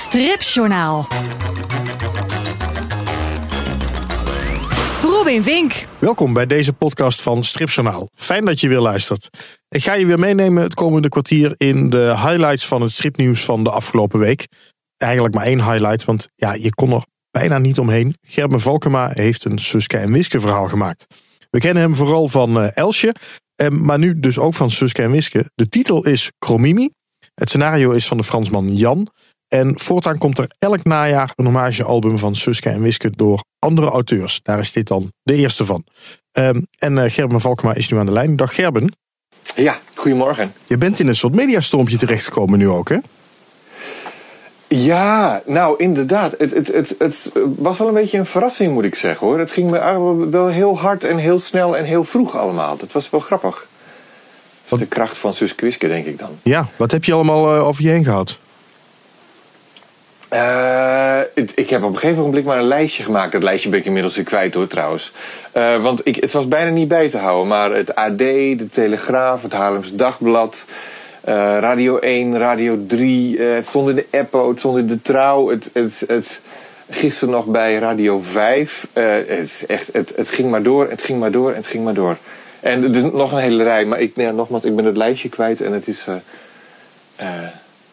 Stripjournaal. Robin Vink. Welkom bij deze podcast van Stripjournaal. Fijn dat je weer luistert. Ik ga je weer meenemen het komende kwartier in de highlights van het stripnieuws van de afgelopen week. Eigenlijk maar één highlight, want ja, je kon er bijna niet omheen. Gerben Valkema heeft een Suske en Wiske verhaal gemaakt. We kennen hem vooral van uh, Elsje, eh, maar nu dus ook van Suske en Wiske. De titel is Kromimi. Het scenario is van de Fransman Jan. En voortaan komt er elk najaar een hommagealbum van Suske en Wiske door andere auteurs. Daar is dit dan de eerste van. Um, en uh, Gerben Valkema is nu aan de lijn. Dag Gerben. Ja, goedemorgen. Je bent in een soort mediastormpje terechtgekomen nu ook, hè? Ja, nou inderdaad. Het, het, het, het was wel een beetje een verrassing, moet ik zeggen hoor. Het ging me wel heel hard en heel snel en heel vroeg allemaal. Dat was wel grappig. Dat is de kracht van Suske Wiske, denk ik dan. Ja, wat heb je allemaal uh, over je heen gehad? Uh, ik heb op een gegeven moment maar een lijstje gemaakt. Dat lijstje ben ik inmiddels weer kwijt hoor trouwens. Uh, want ik, het was bijna niet bij te houden. Maar het AD, de Telegraaf, het Haarlems Dagblad... Uh, Radio 1, Radio 3, het stond in de Eppo, het stond in de Trouw... Het, het, het, gisteren nog bij Radio 5. het, echt, het, het ging maar door, het ging maar door, het ging maar door. En er is nog een hele rij, maar ik, nogmaals, ik ben het lijstje kwijt en het is...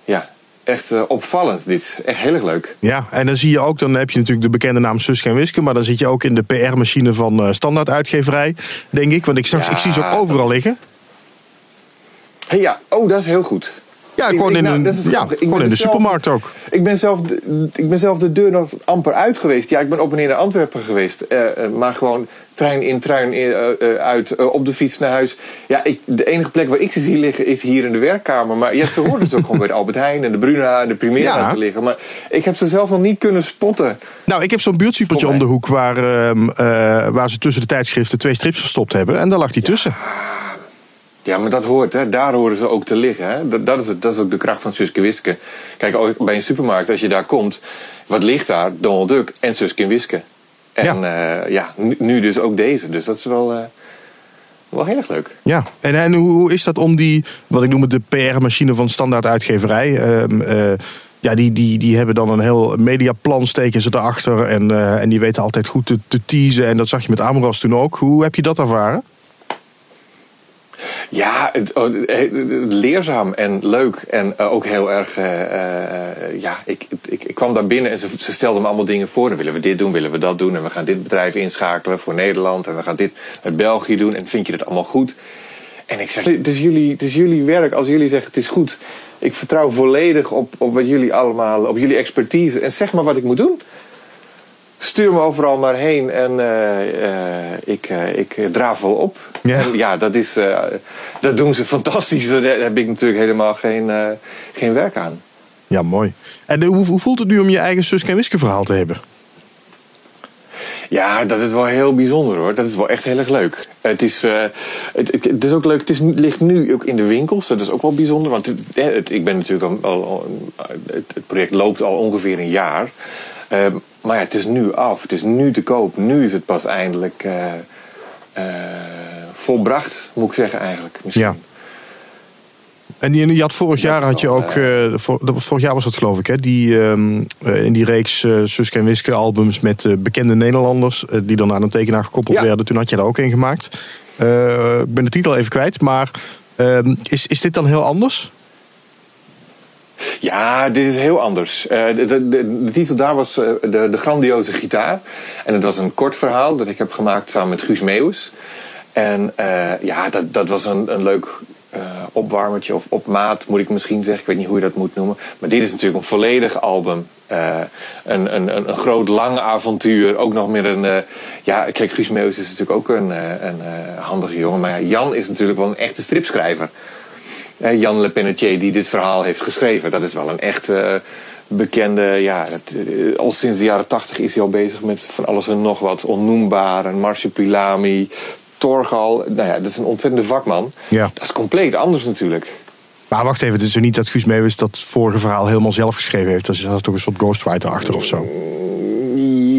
ja, echt uh, opvallend dit. Echt heel erg leuk. Ja, en dan zie je ook, dan heb je natuurlijk de bekende naam Suske en Wiske, maar dan zit je ook in de PR-machine van uh, Standaard Uitgeverij, denk ik. Want ik, zag, ja. ik zie ze ook overal liggen. Hey, ja, oh, dat is heel goed. Ja, gewoon in, nou, een, ja, gewoon in de zelf, supermarkt ook. Ik ben, zelf de, ik ben zelf de deur nog amper uit geweest. Ja, ik ben op en neer naar Antwerpen geweest. Uh, maar gewoon trein in, trein in, uh, uit, op de fiets naar huis. Ja, ik, de enige plek waar ik ze zie liggen is hier in de werkkamer. Maar ja, ze hoorden ze ook gewoon bij de Albert Heijn en de Bruna en de Primera ja. te liggen. Maar ik heb ze zelf nog niet kunnen spotten. Nou, ik heb zo'n buurtsupertje om de hoek waar, uh, waar ze tussen de tijdschriften twee strips verstopt hebben. En daar lag die ja. tussen. Ja, maar dat hoort, hè. daar horen ze ook te liggen. Hè. Dat, dat, is het, dat is ook de kracht van Suske Wiske. Kijk, ook bij een supermarkt, als je daar komt, wat ligt daar? Donald Duck en Suske Wiske. En ja, uh, ja nu, nu, dus ook deze. Dus dat is wel, uh, wel heel erg leuk. Ja, en, en hoe, hoe is dat om die, wat ik noem het de PR-machine van standaard uitgeverij... Uh, ja, die, die, die hebben dan een heel mediaplan, steken ze erachter. En, en die weten altijd goed te, te teasen. En dat zag je met Amros toen ook. Hoe heb je dat ervaren? Ja, het, het, leerzaam en leuk. En uh, ook heel erg. Uh, uh, ja, ik, ik, ik kwam daar binnen en ze, ze stelden me allemaal dingen voor. Dan willen we dit doen, willen we dat doen. En we gaan dit bedrijf inschakelen voor Nederland. En we gaan dit met België doen. En vind je dat allemaal goed? En ik zeg: het is jullie, het is jullie werk. Als jullie zeggen het is goed. Ik vertrouw volledig op, op wat jullie allemaal, op jullie expertise. En zeg maar wat ik moet doen stuur me overal maar heen en uh, uh, ik, uh, ik draaf wel op. Ja, en ja dat, is, dat doen ze fantastisch. Daar heb ik natuurlijk helemaal geen, geen werk aan. Ja, mooi. En hoe, hoe voelt het nu om je eigen Suske en Wiske verhaal te hebben? Ja, dat is wel heel bijzonder hoor. Dat is wel echt heel erg leuk. Het is, uh, het, het, is ook leuk. Het, is, ligt nu ook in de winkels. Dat is ook wel bijzonder. Want het, ik ben natuurlijk al, al het, project loopt al ongeveer een jaar. Uh, maar ja, het is nu af. Het is nu te koop. Nu is het pas eindelijk uh, uh, volbracht, moet ik zeggen eigenlijk. Misschien. Ja. En je, je had vorig jaar had je ook, uh, vor, vorig jaar was dat geloof ik, hè, die, uh, in die reeks Suske en Wiske albums met bekende Nederlanders, die dan aan een tekenaar gekoppeld ja. werden. Toen had je daar ook een gemaakt. ik ben de titel even kwijt, maar ehm, is, is dit dan heel anders? Ja, dit is heel anders. Uh, de, de, de, titel daar was uh, de, de grandioze gitaar. En het was een kort verhaal dat ik heb gemaakt samen met Guus Meeuwis. En uh, ja, dat, dat was een, een leuk opwarmertje of op maat moet ik misschien zeggen. Ik weet niet hoe je dat moet noemen. Maar dit is natuurlijk een volledig album. een, een, een groot lang avontuur. Ook nog met een... ja, kijk, Guus Meeuwis is natuurlijk ook een, een handige jongen. Maar ja, Jan is natuurlijk wel een echte stripschrijver. Jan Le Pennetier die dit verhaal heeft geschreven. Dat is wel een echt uh, bekende. Ja, het, uh, al sinds de jaren tachtig is hij al bezig met van alles en nog wat. Onnoembaar, Marsupilami, Torgal. Nou ja, dat is een ontzettende vakman. Ja. Dat is compleet anders natuurlijk. Maar wacht even, het is niet dat Guus Meeuwis dat vorige verhaal helemaal zelf geschreven heeft. Er zat toch een soort ghostwriter achter of zo?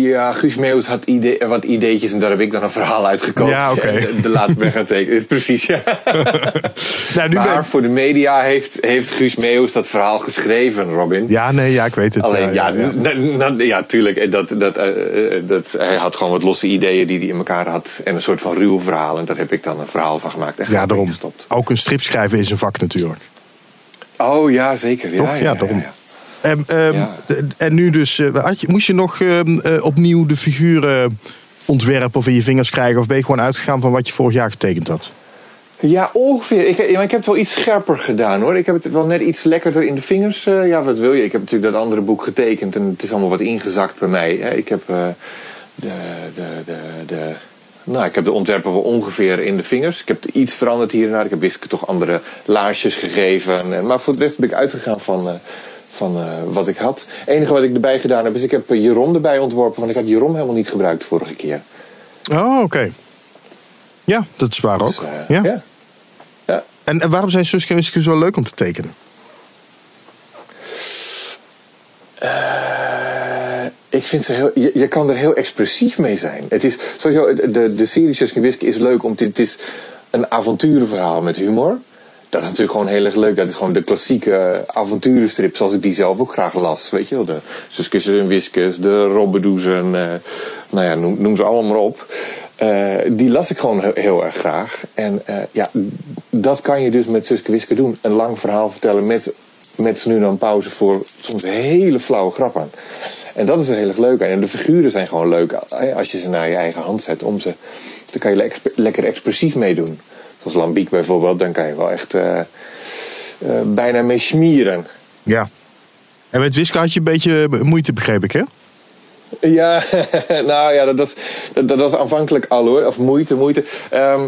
Ja, Guus Meeuws had idee, wat ideetjes en daar heb ik dan een verhaal uitgekomen. Ja, oké. De, de laat me gaan tekenen. Precies, ja. Nou, nu maar ben- voor de media heeft, heeft Guus Meeuws dat verhaal geschreven, Robin. Ja, nee, ja, ik weet het. Alleen, ja, ja. n- n- ja, tuurlijk. eh, Dat, dat, eh, eh, dat, hij had gewoon wat losse ideeën die hij in elkaar had. En een soort van ruw verhaal. En daar heb ik dan een verhaal van gemaakt. Ja, daarom. Ook een strip schrijven is een vak natuurlijk. Oh ja, zeker. Ja, Toch? Ja, ja, daarom. En, ehm, Ja. d- en nu dus, eh, had je, moest je nog ehm, eh, opnieuw de figuren ontwerpen of in je vingers krijgen? Of ben je gewoon uitgegaan van wat je vorig jaar getekend had? Ja, ongeveer. Ik, ja, maar ik heb het wel iets scherper gedaan hoor. Ik heb het wel net iets lekkerder in de vingers. eh, ja, wat wil je? Ik heb natuurlijk dat andere boek getekend en het is allemaal wat ingezakt bij mij. Hè. Ik heb eh, de, de, de, de, nou, ik heb de ontwerpen wel ongeveer in de vingers. Ik heb iets veranderd hier en daar. Ik heb Wiske toch andere laarsjes gegeven. En, eh, maar voor de rest ben ik uitgegaan van, eh, van eh, wat ik had. Het enige wat ik erbij gedaan heb is ik heb eh, Jeroen erbij ontworpen. Want ik had Jeroen helemaal niet gebruikt vorige keer. Oh, oké. Ja, dat is waar ook. Dus, eh, ja. ja. ja. En, en waarom zijn Suske en Wiske zo leuk om te tekenen? Ik vind ze heel. Je, je kan er heel expressief mee zijn. Het is sowieso. De, de serie Suske Wiske is leuk omdat het is een avonturenverhaal met humor. Dat is natuurlijk gewoon heel erg leuk. Dat is gewoon de klassieke avonturenstrip zoals ik die zelf ook graag las. Weet je wel, de Suskes en Wiskes, de Robbedoes en eh, nou ja, noem, noem ze allemaal maar op. Eh, die las ik gewoon heel, erg graag. En eh, ja, dat kan je dus met Suske Wiske doen. Een lang verhaal vertellen met, met nu dan pauze voor soms hele flauwe grappen. En dat is er heel erg leuk aan. En de figuren zijn gewoon leuk eh, als je ze naar je eigen hand zet. Om ze, dan kan je le- lekker expressief meedoen. Zoals Lambiek bijvoorbeeld, dan kan je wel echt eh, eh, bijna mee smieren. Ja. En met Wiske had je een beetje moeite, begreep ik, hè? Ja, nou ja, dat, dat, dat, was aanvankelijk al hoor. Of moeite, moeite. Ehm,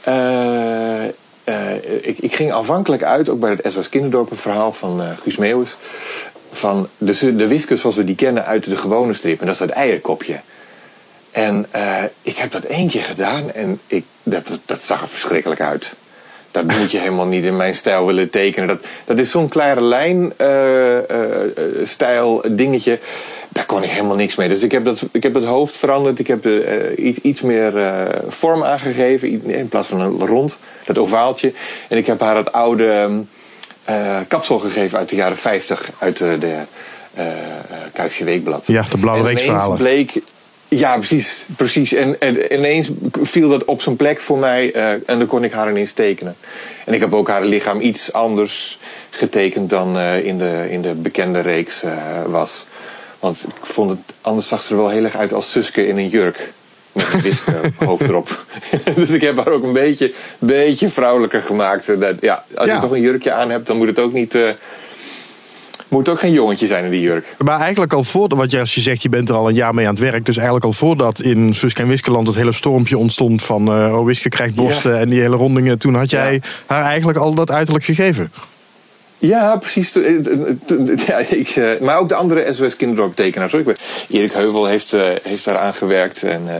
eh, ik, ik ging aanvankelijk uit, ook bij het SOS Kinderdorp, een verhaal van Guus Meeuwis. Van de, de wiskus zoals we die kennen uit de gewone strip. En dat is dat eierkopje. En eh, ik heb dat één keer gedaan en ik, dat, dat zag er verschrikkelijk uit. Dat moet je helemaal niet in mijn stijl willen tekenen. Dat, dat is zo'n kleine lijn eh, eh, stijl dingetje. Daar kon ik helemaal niks mee. Dus ik heb dat, ik heb het hoofd veranderd. Ik heb iets, iets meer vorm aangegeven. In plaats van een rond, dat ovaaltje. En ik heb haar het oude kapsel gegeven uit de jaren 50. Uit de, eh, Kuifje Weekblad. Ja, de blauwe En reeks ineens verhalen. bleek ja, precies. precies. En, en ineens viel dat op zijn plek voor mij eh, en dan kon ik haar ineens tekenen. En ik heb ook haar lichaam iets anders getekend dan eh, in, de, in de bekende reeks eh, was. Want ik vond het, anders zag ze er wel heel erg uit als Suske in een jurk. Met een wit eh, hoofd erop. dus ik heb haar ook een beetje, beetje vrouwelijker gemaakt. Dat, ja, als Ja. je toch een jurkje aan hebt, dan moet het ook niet... eh, moet ook geen jongetje zijn in die jurk. Maar eigenlijk al voordat, want je- als je zegt je bent er al een jaar mee aan het werk. Dus eigenlijk al voordat in Suske en Wiskeland het hele stormpje ontstond van eh oh Wiske krijgt borsten Ja. en die hele rondingen. Toen had jij Ja. haar eigenlijk al dat uiterlijk gegeven. Ja, precies. Eh, Ja, ik, eh, maar ook de andere SOS Kinderdorp tekenaars. hoor. Ik weet, Erik Heuvel heeft, eh, heeft daar aan gewerkt. En eh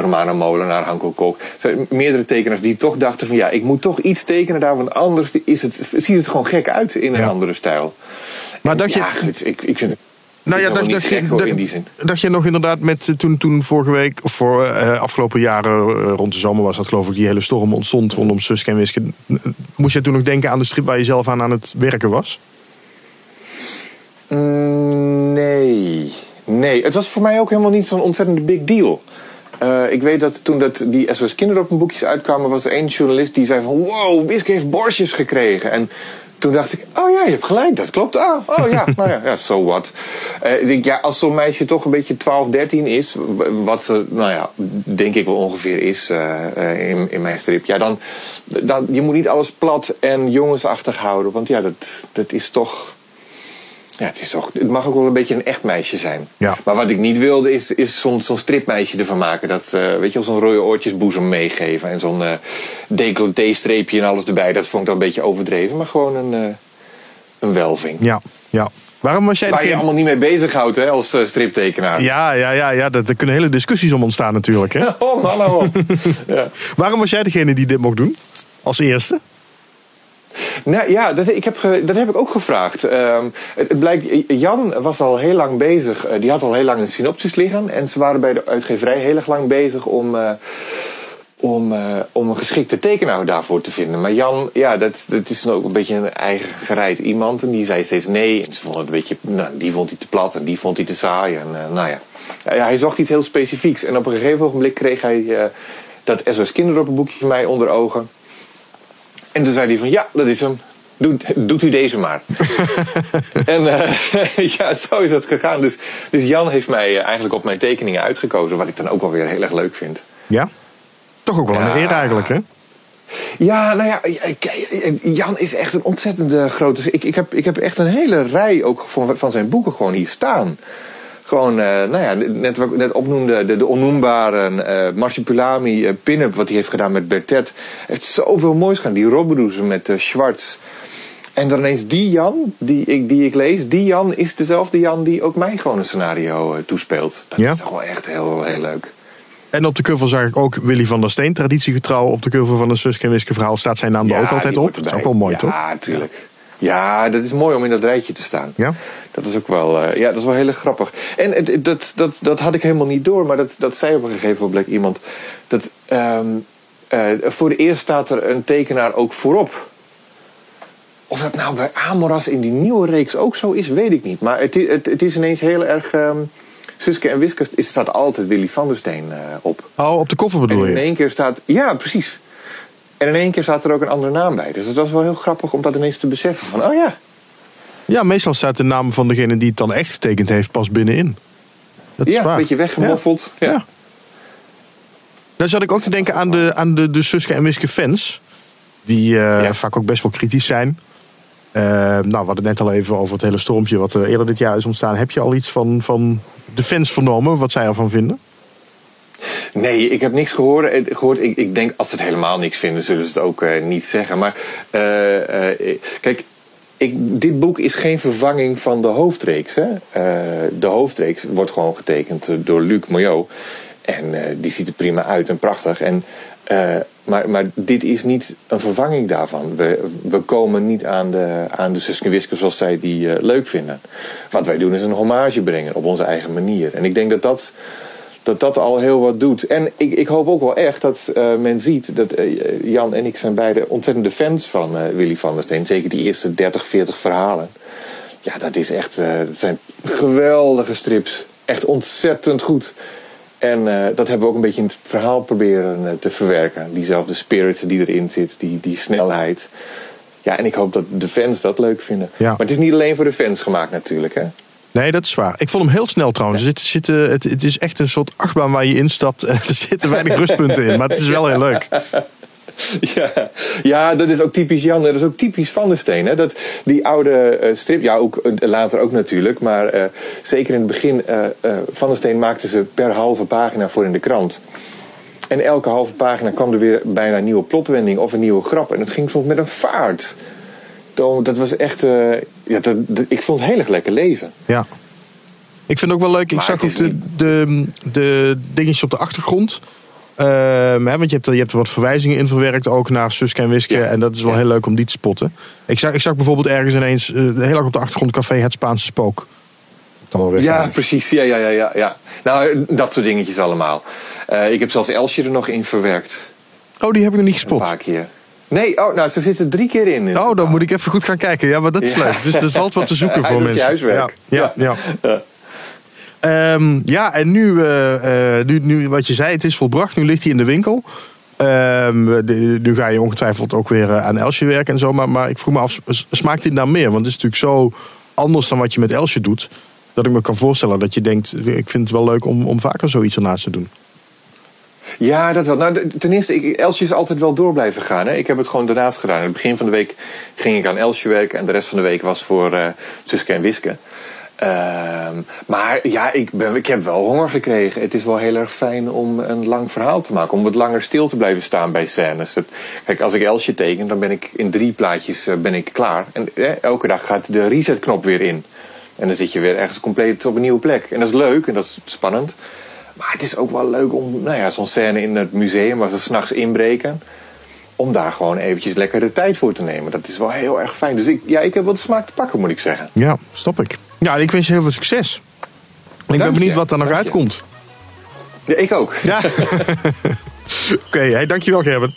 Romano Molenaar, Hanko Kok. Er zijn meerdere tekenaars die toch dachten van... ja, ik moet toch iets tekenen daar. Want anders is het, ziet het gewoon gek uit in een Ja. andere stijl. Maar dacht je- Ja, goed, ik, ik vind het... Nou ja, het dacht, helemaal je, gek, hoor, nog inderdaad met eh, toen, toen vorige week, of voor eh, afgelopen jaren eh, rond de zomer was dat geloof ik, die hele storm ontstond rondom Suske en Wiske. Moest je toen nog denken aan de strip waar je zelf aan aan het werken was? Mm, Nee. Nee, het was voor mij ook helemaal niet zo'n ontzettende big deal. Ik weet dat toen dat die SOS Kinderdorp boekjes uitkwamen... was er één journalist die zei van... wow, Wiske heeft borstjes gekregen. En toen dacht ik, oh ja, je hebt gelijk, dat klopt. Oh, oh ja, nou ja, ja, so what. Eh, ik denk, ja, als zo'n meisje toch een beetje 12, 13 is... wat ze, nou ja, denk ik wel ongeveer is eh, eh, in, in mijn strip... ja, dan, dan... Je moet niet alles plat en jongensachtig houden. Want ja, dat, dat is toch... Ja, het, is toch, het mag ook wel een beetje een echt meisje zijn. Ja. Maar wat ik niet wilde is, is zo'n zo'n stripmeisje ervan maken. Dat, eh, weet je wel, zo'n rode oortjesboezem meegeven. En zo'n eh decolleté-streepje en alles erbij. Dat vond ik dan een beetje overdreven. Maar gewoon een, eh, een welving. Ja, ja. Waarom was jij Waar je allemaal niet mee bezighoudt hè, als striptekenaar. Ja, ja, ja, ja dat, er kunnen hele discussies om ontstaan natuurlijk. Hè? Oh man, oh. ja. Waarom was jij degene die dit mocht doen? Als eerste? Nou ja, dat, ik heb, dat heb ik ook gevraagd. Ehm, het, blijkt, Jan was al heel lang bezig. eh, die had al heel lang een synopsis liggen. En ze waren bij de uitgeverij heel erg lang bezig om, eh, om, eh, om een geschikte tekenaar daarvoor te vinden. Maar Jan, ja, dat, dat is dan ook een beetje een eigen gereid iemand. En die zei steeds nee. En ze vonden het een beetje, nou, die vond hij te plat en die vond hij te saai. En nou ja. ja, hij zocht iets heel specifieks. En op een gegeven ogenblik kreeg hij dat SOS Kinderdorpenboekje van mij onder ogen. En toen zei hij van ja, dat is hem. Doet, doet u deze maar. en eh, ja, zo is dat gegaan. Dus, dus Jan heeft mij eh, eigenlijk op mijn tekeningen uitgekozen. Wat ik dan ook wel weer heel erg leuk vind. Ja? Toch ook wel een Ja. eer eigenlijk, hè? Ja, nou ja, kijk, Jan is echt een ontzettende grote. Ik, ik, heb, ik heb echt een hele rij ook van, van zijn boeken gewoon hier staan. Gewoon, eh, nou ja, net wat ik net opnoemde, de, de onnoembare eh Marsupilami, eh, Pin-up, wat hij heeft gedaan met Bertet. heeft zoveel moois gedaan. Die Robbedoes met eh Schwartz. En dan ineens die Jan, die ik, die ik lees, die Jan is dezelfde Jan die ook mij gewoon een scenario eh, toespeelt. Dat Ja? is toch wel echt heel, heel leuk. En op de cover zag ik ook Willy van der Steen, traditiegetrouw. Op de cover van het Suske en Wiske verhaal staat zijn naam er ook altijd op. Dat is ook wel mooi, ja, toch? Ja, tuurlijk. Ja, dat is mooi om in dat rijtje te staan. Ja? Dat is ook wel, eh, ja, dat is wel heel grappig. En het- dat, dat, dat had ik helemaal niet door, maar dat, dat zei op een gegeven moment iemand. Dat ehm, eh, voor de eerst staat er een tekenaar ook voorop. Of dat nou bij Amoras in die nieuwe reeks ook zo is, weet ik niet. Maar het, het, het is ineens heel erg. ehm Suske en Wiske is- staat altijd Willy van der Steen eh, op. Oh, op de koffer En bedoel in je? één keer staat. Ja, precies. En in één keer staat er ook een andere naam bij. Dus het was wel heel grappig om dat ineens te beseffen. Van, oh ja, Ja, meestal staat de naam van degene die het dan echt getekend heeft pas binnenin. Dat is ja waar. een beetje weggemoffeld. Ja. Ja. Dan zat ik ook te denken aan de, aan de, de Suske en Wiske fans. Die eh, Ja. vaak ook best wel kritisch zijn. Eh, nou, we hadden het net al even over het hele stormpje wat er eerder dit jaar is ontstaan. Heb je al iets van, van de fans vernomen, wat zij ervan vinden? Nee, ik heb niks gehoord. eh, gehoord. Ik, ik denk, als ze het helemaal niks vinden, zullen ze het ook eh, niet zeggen. Maar eh, kijk, ik, dit boek is geen vervanging van de hoofdreeks. Hè? De hoofdreeks wordt gewoon getekend door Luc Moyot. En die ziet er prima uit en prachtig. En, maar, maar dit is niet een vervanging daarvan. We, we komen niet aan de, aan de zoals zij die leuk vinden. Wat wij doen is een hommage brengen op onze eigen manier. En ik denk dat dat dat dat al heel wat doet. En ik, ik hoop ook wel echt dat eh, men ziet dat eh, Jan en ik zijn beide ontzettende fans van eh, Willy van der Steen. Zeker die eerste 30, 40 verhalen. Ja, dat is echt, dat zijn geweldige strips. Echt ontzettend goed. En dat hebben we ook een beetje in het verhaal proberen te verwerken. Diezelfde spirit die erin zit, die, die snelheid. Ja, en ik hoop dat de fans dat leuk vinden. Ja. Maar het is niet alleen voor de fans gemaakt natuurlijk. Hè? Nee, dat is waar. Ik vond hem heel snel trouwens. Er zit, zit, eh, het, het is echt een soort achtbaan waar je instapt. En er zitten weinig rustpunten in. Maar het is wel heel leuk. Ja, ja, dat is ook typisch Jan. Dat is ook typisch Van der Steen. Hè? Dat, die oude eh, strip, ja, ook, eh, later ook natuurlijk. Maar zeker in het begin, Van der Steen maakte ze per halve pagina voor in de krant. En elke halve pagina kwam er weer bijna een nieuwe plotwending of een nieuwe grap. En dat ging soms met een vaart. Dat was echt, ja, dat, dat- ik vond het heel erg lekker lezen. Ja. Ik vind het ook wel leuk. Ik Maar zag ook de, de, de dingetjes op de achtergrond. Ehm, hè, want je hebt, er- je hebt er wat verwijzingen in verwerkt. Ook naar Suske en Wiske. Ja. En dat is wel Ja. heel leuk om die te spotten. Ik zag, ik zag bijvoorbeeld ergens ineens eh, heel erg op de achtergrond café Het Spaanse Spook. Alweer Ja, precies. Ja, ja, ja, ja, ja. Nou, dat soort dingetjes allemaal. Eh, ik heb zelfs Elsje er nog in verwerkt. Oh, die heb ik nog niet Een gespot. paar keer. Nee, oh, nou, ze zitten drie keer in. Oh, dan moet ik even goed gaan kijken. Ja, maar dat is Ja. leuk. Dus er valt wat te zoeken Hij voor mensen. huiswerk. Ja, ja, ja. Ja. Ehm, ja, en nu, eh, eh, nu, nu, wat je zei, het is volbracht. Nu ligt hij in de winkel. Ehm, de- nu ga je ongetwijfeld ook weer eh, aan Elsje werken en zo. Maar, maar ik vroeg me af, smaakt dit naar meer? Want het is natuurlijk zo anders dan wat je met Elsje doet. Dat ik me kan voorstellen dat je denkt, ik vind het wel leuk om, om vaker zoiets ernaast te doen. Ja, dat wel. Nou, ten eerste, Elsje is altijd wel door blijven gaan. Hè. Ik heb het gewoon daarnaast gedaan. In het begin van de week ging ik aan Elsje werken. En de rest van de week was voor Suske en Wiske. Ehm, maar ja, ik, ben, ik heb wel honger gekregen. Het is wel heel erg fijn om een lang verhaal te maken. Om wat langer stil te blijven staan bij scènes. Het- kijk, als ik Elsje teken, dan ben ik in drie plaatjes eh, ben ik klaar. En eh, elke dag gaat de resetknop weer in. En dan zit je weer ergens compleet op een nieuwe plek. En dat is leuk en dat is spannend. Maar het is ook wel leuk om, nou ja, zo'n scène in het museum waar ze s'nachts inbreken. om daar gewoon eventjes lekker de tijd voor te nemen. Dat is wel heel erg fijn. Dus ik, ja, ik heb wel de smaak te pakken, moet ik zeggen. Ja, stop ik. Ja, ik wens je heel veel succes. Ik ben benieuwd wat er nog uitkomt. Ja, ik ook. Ja. Oké, okay, hey, dankjewel Gerben.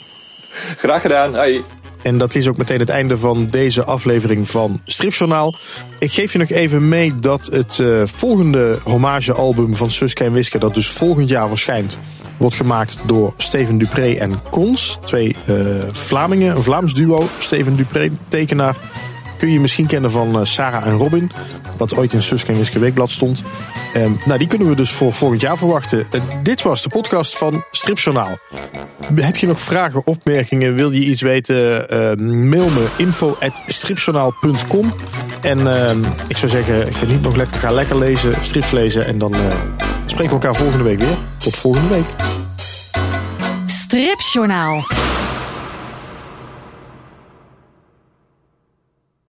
Graag gedaan. Hoi. En dat is ook meteen het einde van deze aflevering van Stripjournaal. Ik geef je nog even mee dat het uh, volgende hommagealbum van Suske en Wiske... dat dus volgend jaar verschijnt, wordt gemaakt door Steven Dupré en Kons. Twee uh, Vlamingen, een Vlaams duo. Steven Dupré, tekenaar. Kun je misschien kennen van uh, Sarah en Robin. Wat ooit in Suske en Wiske Weekblad stond. Um, nou, die kunnen we dus voor volgend jaar verwachten. Uh, dit was de podcast van Stripjournaal. Heb je nog vragen, opmerkingen? Wil je iets weten? Uh, mail me info.stripjournaal.com En uh, ik zou zeggen, geniet nog lekker. Ga lekker lezen, strips lezen. En dan spreken we elkaar volgende week weer. Tot volgende week. Stripjournaal.